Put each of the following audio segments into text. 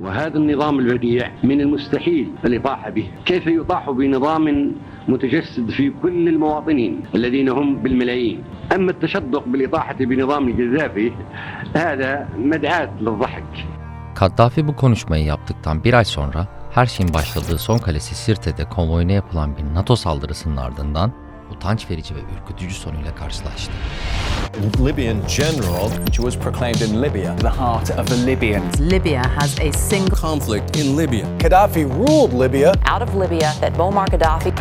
وهذا النظام البديع من المستحيل الإطاحة به كيف يطاح بنظام متجسد في كل المواطنين الذين هم بالملايين أما التشدق بالإطاحة بنظام القذافي هذا مدعاة للضحك Kaddafi bu konuşmayı yaptıktan bir ay sonra her şeyin başladığı son kalesi Sirte'de konvoyuna yapılan bir NATO saldırısının ardından utanç verici ve ürkütücü sonuyla karşılaştı. Libyan general She was proclaimed in Libya, the heart of the Libyans. Libya has a single conflict in Libya. Gaddafi ruled Libya out of Libya that Muammar Gaddafi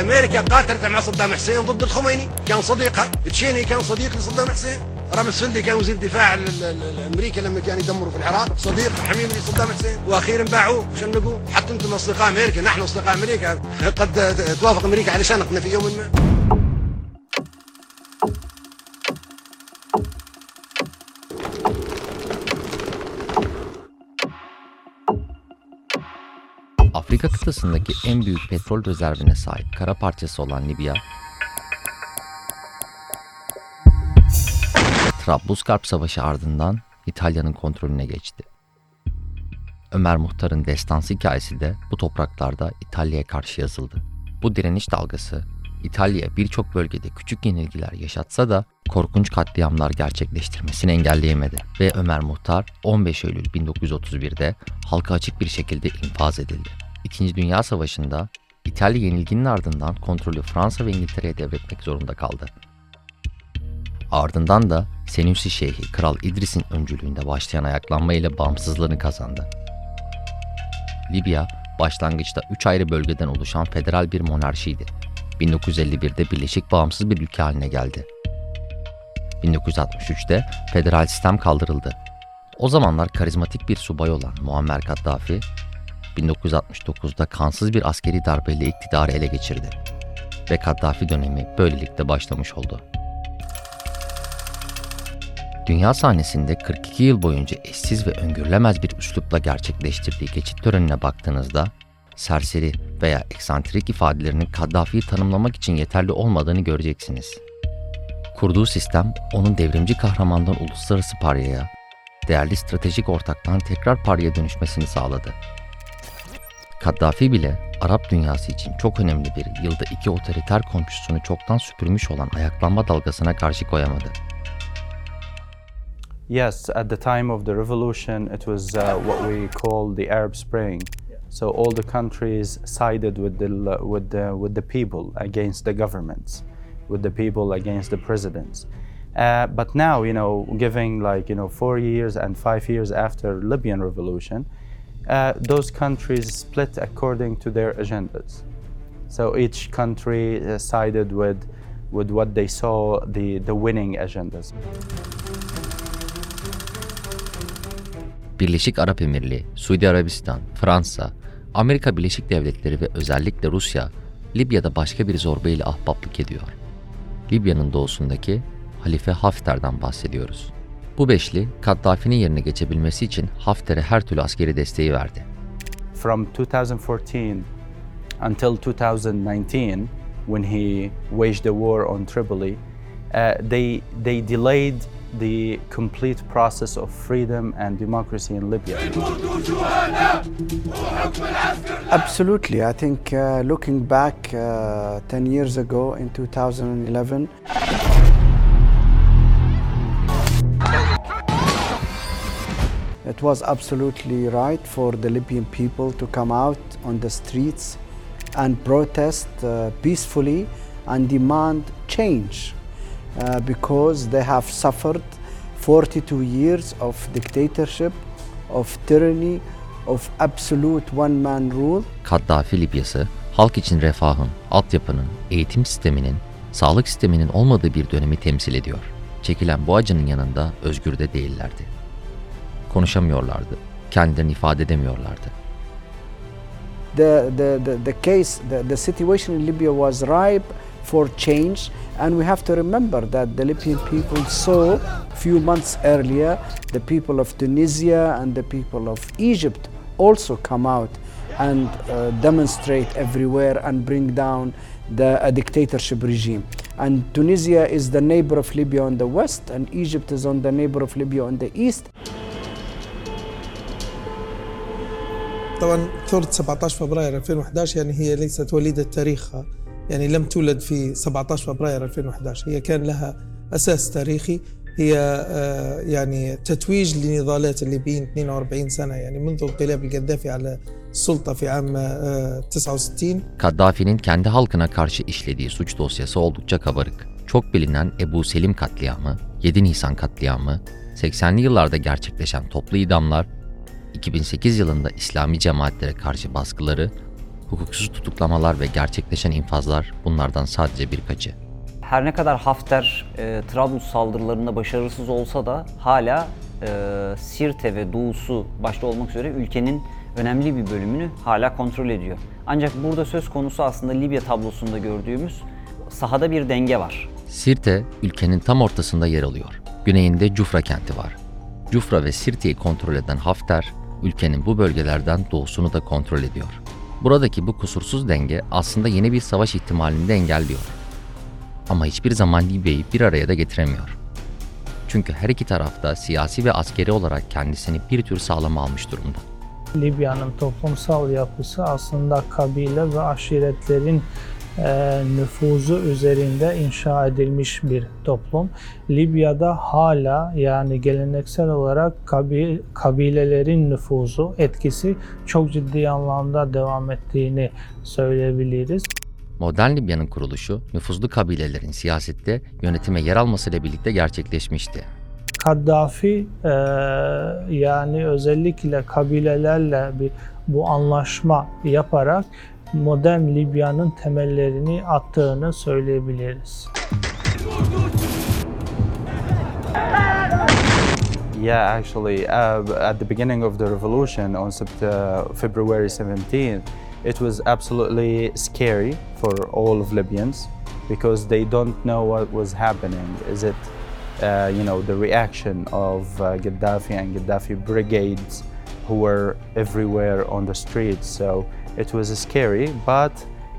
امريكا قاتلت مع صدام حسين ضد الخميني كان صديقها تشيني كان صديق لصدام حسين رامز فندي كان وزير دفاع ال- ال- ال- الامريكا لما كان يدمروا في العراق صديق حميم لصدام حسين واخيرا باعوه وشنقوه حتى انتم اصدقاء امريكا نحن اصدقاء امريكا قد توافق امريكا على شنقنا في يوم ما Afrika kıtasındaki en büyük petrol rezervine sahip kara parçası olan Libya, Trablusgarp Savaşı ardından İtalya'nın kontrolüne geçti. Ömer Muhtar'ın destansı hikayesi de bu topraklarda İtalya'ya karşı yazıldı. Bu direniş dalgası İtalya'ya birçok bölgede küçük yenilgiler yaşatsa da korkunç katliamlar gerçekleştirmesini engelleyemedi ve Ömer Muhtar 15 Eylül 1931'de halka açık bir şekilde infaz edildi. İkinci Dünya Savaşı'nda İtalya yenilginin ardından kontrolü Fransa ve İngiltere'ye devretmek zorunda kaldı. Ardından da Senussi Şeyhi Kral İdris'in öncülüğünde başlayan ayaklanma ile bağımsızlığını kazandı. Libya, başlangıçta 3 ayrı bölgeden oluşan federal bir monarşiydi. 1951'de birleşik bağımsız bir ülke haline geldi. 1963'te federal sistem kaldırıldı. O zamanlar karizmatik bir subay olan Muammer Kaddafi, 1969'da kansız bir askeri darbeyle iktidarı ele geçirdi. Ve Kaddafi dönemi böylelikle başlamış oldu. Dünya sahnesinde 42 yıl boyunca eşsiz ve öngörülemez bir üslupla gerçekleştirdiği geçit törenine baktığınızda serseri veya eksantrik ifadelerinin Kaddafi'yi tanımlamak için yeterli olmadığını göreceksiniz. Kurduğu sistem onun devrimci kahramandan uluslararası paryaya, değerli stratejik ortaktan tekrar paryaya dönüşmesini sağladı. Kaddafi bile Arap dünyası için çok önemli bir yılda iki otoriter komşusunu çoktan süpürmüş olan ayaklanma dalgasına karşı koyamadı. Yes, at the time of the revolution, it was uh, what we call the Arab Spring. So all the countries sided with the with the with the people against the governments, with the people against the presidents. Uh, but now, you know, giving like you know four years and five years after Libyan revolution, uh, those countries split according to their agendas. So each country uh, sided with with what they saw the the winning agendas. Birleşik Arap Emirliği, Suudi Arabistan, Fransa, Amerika Birleşik Devletleri ve özellikle Rusya, Libya'da başka bir zorba ile ahbaplık ediyor. Libya'nın doğusundaki Halife Hafter'den bahsediyoruz. Bu beşli, Kaddafi'nin yerine geçebilmesi için Hafter'e her türlü askeri desteği verdi. from 2014 until 2019, when he waged the war on Tripoli, uh, they they delayed the complete process of freedom and democracy in Libya. Absolutely. I think uh, looking back uh, 10 years ago in 2011, was absolutely right for the Libyan people to come out on the streets and protest uh, peacefully and demand change uh, because they have suffered 42 years of dictatorship, of tyranny, of absolute one man rule. Kaddafi Libyası, halk için refahın, altyapının, eğitim sisteminin, sağlık sisteminin olmadığı bir dönemi temsil ediyor. Çekilen bu acının yanında özgür de değillerdi. Konuşamıyorlardı, kendilerini ifade edemiyorlardı. the, the, the, the case, the, the situation in Libya was ripe for change. And we have to remember that the Libyan people saw few months earlier the people of Tunisia and the people of Egypt also come out and uh, demonstrate everywhere and bring down the a dictatorship regime. And Tunisia is the neighbor of Libya on the west, and Egypt is on the neighbor of Libya on the east. طبعا ثورة 17 فبراير 2011 يعني هي ليست وليدة تاريخها يعني لم تولد في 17 فبراير 2011 هي كان لها أساس تاريخي هي آه، يعني تتويج لنضالات الليبيين 42 سنة يعني منذ انقلاب القذافي على السلطة في عام آه، 69 Kaddafi'nin kendi halkına karşı işlediği suç dosyası oldukça kabarık. Çok bilinen Ebu Selim katliamı, 7 Nisan katliamı, 80'li yıllarda gerçekleşen toplu idamlar, 2008 yılında İslami cemaatlere karşı baskıları, hukuksuz tutuklamalar ve gerçekleşen infazlar bunlardan sadece birkaçı. Her ne kadar Hafter e, Trablus saldırılarında başarısız olsa da hala e, Sirte ve doğusu başta olmak üzere ülkenin önemli bir bölümünü hala kontrol ediyor. Ancak burada söz konusu aslında Libya tablosunda gördüğümüz sahada bir denge var. Sirte ülkenin tam ortasında yer alıyor. Güneyinde Cufra kenti var. Cufra ve Sirte'yi kontrol eden Hafter, ülkenin bu bölgelerden doğusunu da kontrol ediyor. Buradaki bu kusursuz denge aslında yeni bir savaş ihtimalini de engelliyor. Ama hiçbir zaman Libya'yı bir araya da getiremiyor. Çünkü her iki tarafta siyasi ve askeri olarak kendisini bir tür sağlama almış durumda. Libya'nın toplumsal yapısı aslında kabile ve aşiretlerin nüfuzu üzerinde inşa edilmiş bir toplum. Libya'da hala yani geleneksel olarak kabi, kabilelerin nüfuzu, etkisi çok ciddi anlamda devam ettiğini söyleyebiliriz. Modern Libya'nın kuruluşu nüfuzlu kabilelerin siyasette yönetime yer almasıyla birlikte gerçekleşmişti. Kaddafi e, yani özellikle kabilelerle bir bu anlaşma yaparak modern Libya'nın temellerini attığını söyleyebiliriz. Yeah, actually, uh, at the beginning of the revolution on uh, February 17th, it was absolutely scary for all of Libyans because they don't know what was happening. Is it, uh, you know, the reaction of uh, Gaddafi and Gaddafi brigades who were everywhere on the streets? So it was scary but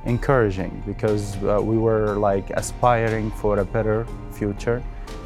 encouraging because uh, we were like aspiring for a better future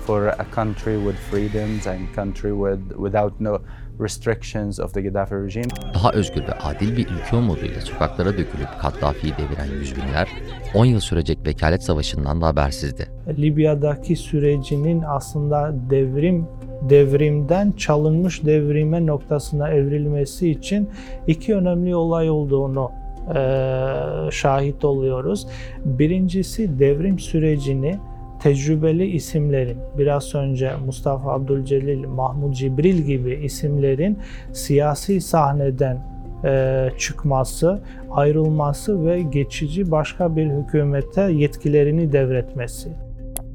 for a country with freedoms and country with without no restrictions of the Gaddafi regime. Daha özgür ve adil bir ülke umuduyla sokaklara dökülüp Kaddafi'yi deviren yüz binler 10 yıl sürecek vekalet savaşından da habersizdi. Libya'daki sürecinin aslında devrim devrimden çalınmış devrime noktasına evrilmesi için iki önemli olay olduğunu eee, şahit oluyoruz. Birincisi devrim sürecini tecrübeli isimlerin, biraz önce Mustafa Abdülcelil, Mahmud Cibril gibi isimlerin siyasi sahneden eee, çıkması, ayrılması ve geçici başka bir hükümete yetkilerini devretmesi.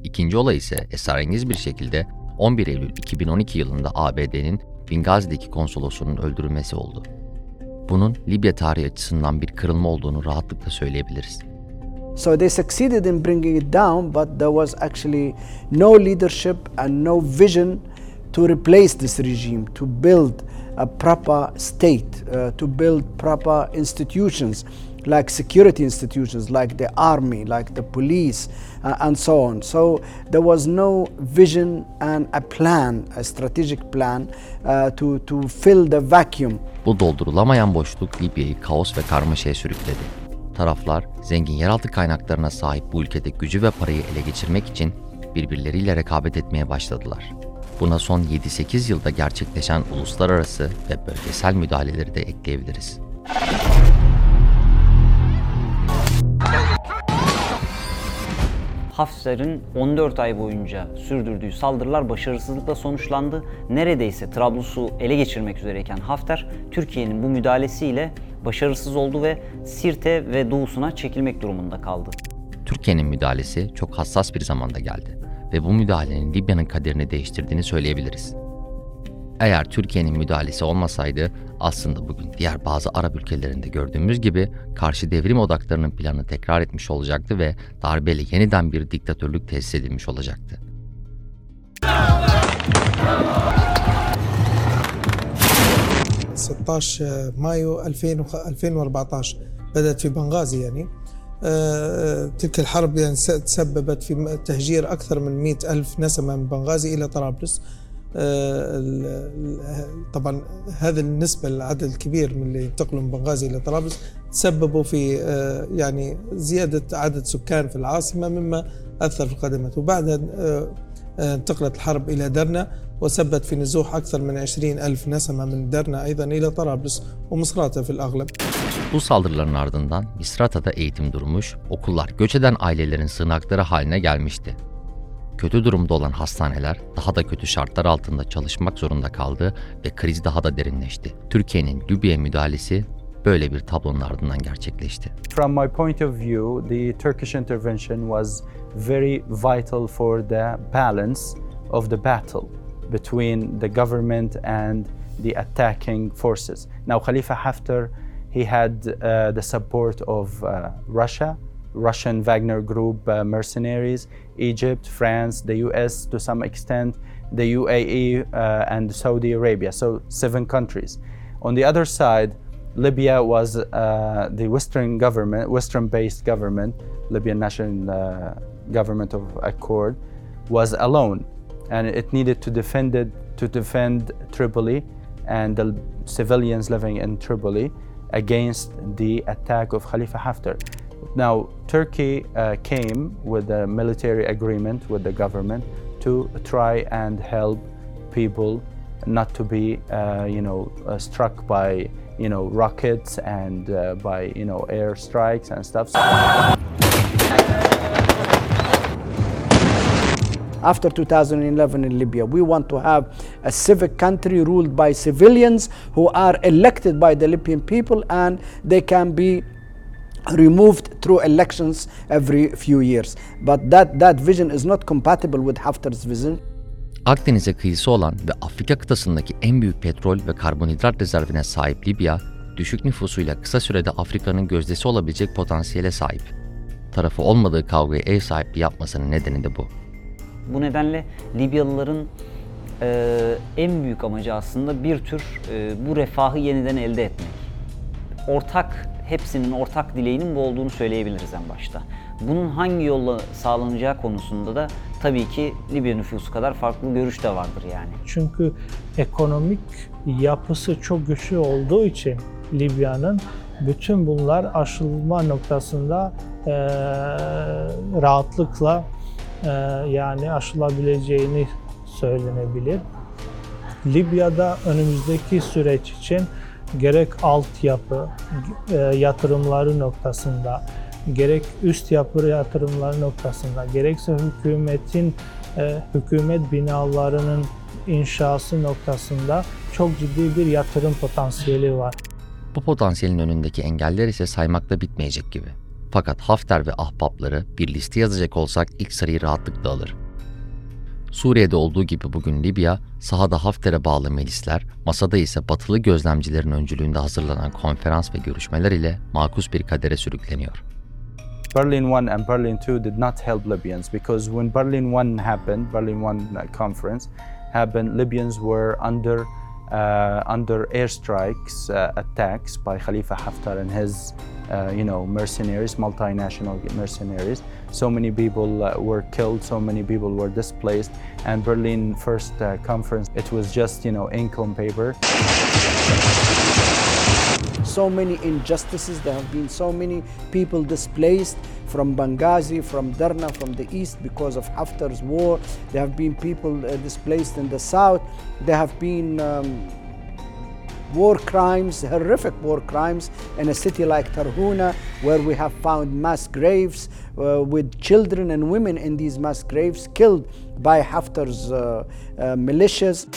İkinci olay ise esrarengiz bir şekilde 11 Eylül 2012 yılında ABD'nin Bingazi'deki konsolosunun öldürülmesi oldu. Bunun Libya tarihi açısından bir kırılma olduğunu rahatlıkla söyleyebiliriz. So they succeeded in bringing it down, but there was actually no leadership and no vision to replace this regime, to build a proper state, uh, to build proper institutions like security institutions, like the army, like the police, uh, and so on. So there was no vision and a plan, a strategic plan uh, to, to fill the vacuum Bu doldurulamayan boşluk Libya'yı kaos ve karmaşaya sürükledi. Taraflar zengin yeraltı kaynaklarına sahip bu ülkede gücü ve parayı ele geçirmek için birbirleriyle rekabet etmeye başladılar. Buna son 7-8 yılda gerçekleşen uluslararası ve bölgesel müdahaleleri de ekleyebiliriz. Hafter'in 14 ay boyunca sürdürdüğü saldırılar başarısızlıkla sonuçlandı. Neredeyse Trablus'u ele geçirmek üzereyken Hafter, Türkiye'nin bu müdahalesiyle başarısız oldu ve Sirte ve doğusuna çekilmek durumunda kaldı. Türkiye'nin müdahalesi çok hassas bir zamanda geldi ve bu müdahalenin Libya'nın kaderini değiştirdiğini söyleyebiliriz. Eğer Türkiye'nin müdahalesi olmasaydı aslında bugün diğer bazı Arap ülkelerinde gördüğümüz gibi karşı devrim odaklarının planı tekrar etmiş olacaktı ve darbeyle yeniden bir diktatörlük tesis edilmiş olacaktı. ال 16 مايو 2000 2014 بدأت في بنغازي يعني آه، تلك الحرب يعني س- تسببت في م- تهجير أكثر من مئة ألف نسمة من بنغازي إلى طرابلس آه، ال- ال- طبعا هذه النسبة العدد الكبير من اللي انتقلوا من بنغازي إلى طرابلس تسببوا في آه، يعني زيادة عدد سكان في العاصمة مما أثر في الخدمات وبعدها آه، آه، انتقلت الحرب إلى درنا وسبت في نزوح أكثر من 20 ألف نسمة من درنا أيضا إلى طرابلس ومصراتة في الأغلب Bu saldırıların ardından Misrata'da eğitim durmuş, okullar göç eden ailelerin sığınakları haline gelmişti. Kötü durumda olan hastaneler daha da kötü şartlar altında çalışmak zorunda kaldı ve kriz daha da derinleşti. Türkiye'nin Libya'ya müdahalesi böyle bir tablonun ardından gerçekleşti. From my point of view, the Turkish intervention was very vital for the balance of the battle between the government and the attacking forces. Now, Khalifa Haftar, he had uh, the support of uh, Russia, Russian Wagner Group uh, mercenaries, Egypt, France, the US to some extent, the UAE, uh, and Saudi Arabia. So, seven countries. On the other side, Libya was uh, the Western government, Western-based government, Libyan National uh, Government of Accord, was alone, and it needed to defend it to defend Tripoli and the civilians living in Tripoli against the attack of Khalifa Haftar. Now, Turkey uh, came with a military agreement with the government to try and help people not to be, uh, you know, uh, struck by, you know, rockets and uh, by, you know, air strikes and stuff. After 2011 in Libya, we want to have a civic country ruled by civilians who are elected by the Libyan people and they can be removed through elections every few years. But that, that vision is not compatible with Haftar's vision. Akdeniz'e kıyısı olan ve Afrika kıtasındaki en büyük petrol ve karbonhidrat rezervine sahip Libya, düşük nüfusuyla kısa sürede Afrika'nın gözdesi olabilecek potansiyele sahip. Tarafı olmadığı kavgaya ev sahipliği yapmasının nedeni de bu. Bu nedenle Libyalıların e, en büyük amacı aslında bir tür e, bu refahı yeniden elde etmek. Ortak, hepsinin ortak dileğinin bu olduğunu söyleyebiliriz en başta. Bunun hangi yolla sağlanacağı konusunda da tabii ki Libya nüfusu kadar farklı görüş de vardır yani. Çünkü ekonomik yapısı çok güçlü olduğu için Libya'nın bütün bunlar aşılma noktasında eee, rahatlıkla eee, yani aşılabileceğini söylenebilir. Libya'da önümüzdeki süreç için gerek altyapı e, yatırımları noktasında, gerek üst yapı yatırımları noktasında, gerekse hükümetin e, hükümet binalarının inşası noktasında çok ciddi bir yatırım potansiyeli var. Bu potansiyelin önündeki engeller ise saymakla bitmeyecek gibi. Fakat Hafter ve ahbapları bir liste yazacak olsak ilk sırayı rahatlıkla alır. Suriye'de olduğu gibi bugün Libya, sahada Hafter'e bağlı milisler, masada ise batılı gözlemcilerin öncülüğünde hazırlanan konferans ve görüşmeler ile makus bir kadere sürükleniyor. Berlin 1 and Berlin 2 did not help Libyans because when Berlin 1 happened, Berlin 1 uh, conference happened, Libyans were under uh, under airstrikes, uh, attacks by Khalifa Haftar and his, you know, mercenaries, multinational mercenaries. So many people uh, were killed, so many people were displaced, and Berlin First uh, Conference, it was just, you know, ink on paper. so many injustices. There have been so many people displaced from Benghazi, from Derna, from the east because of Haftar's war. There have been people uh, displaced in the south. There have been um, war crimes, horrific war crimes in a city like Tarhuna, where we have found mass graves uh, with children and women in these mass graves killed by Haftar's uh, uh, militias.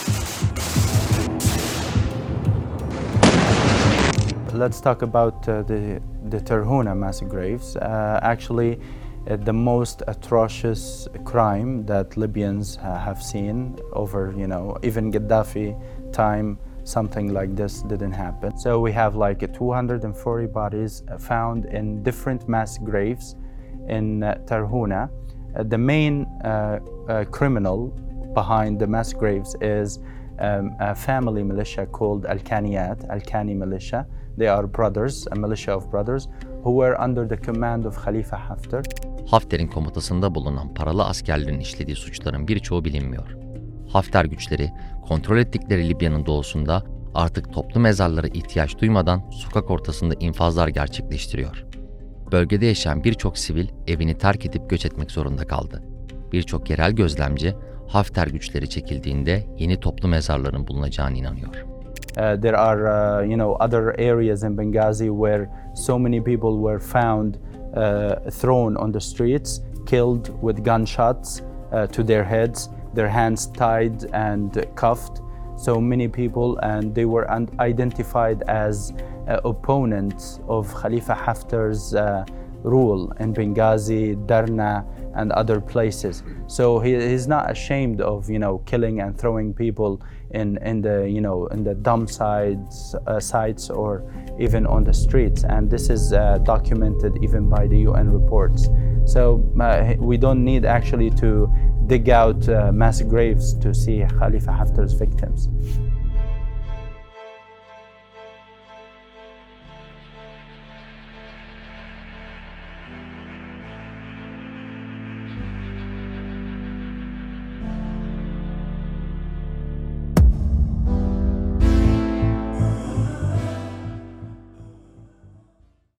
Let's talk about uh, the, the Terhuna mass graves. Uh, actually, uh, the most atrocious crime that Libyans have seen over, you know, even Gaddafi time, something like this didn't happen. So we have like 240 bodies found in different mass graves in uh, Terhuna. Uh, the main uh, uh, criminal behind the mass graves is um, a family militia called Al Kaniyat, Al Kani militia. They are brothers, a militia of brothers, who were under the command of Khalifa Haftar. Hafter'in komutasında bulunan paralı askerlerin işlediği suçların birçoğu bilinmiyor. Hafter güçleri kontrol ettikleri Libya'nın doğusunda artık toplu mezarlara ihtiyaç duymadan sokak ortasında infazlar gerçekleştiriyor. Bölgede yaşayan birçok sivil evini terk edip göç etmek zorunda kaldı. Birçok yerel gözlemci Hafter güçleri çekildiğinde yeni toplu mezarların bulunacağına inanıyor. Uh, there are, uh, you know, other areas in Benghazi where so many people were found uh, thrown on the streets, killed with gunshots uh, to their heads, their hands tied and cuffed. So many people, and they were identified as uh, opponents of Khalifa Haftar's uh, rule in Benghazi, Darna, and other places. So he, he's not ashamed of you know killing and throwing people in, in the you know in the dump sites uh, sites or even on the streets. And this is uh, documented even by the UN reports. So uh, we don't need actually to dig out uh, mass graves to see Khalifa Haftar's victims.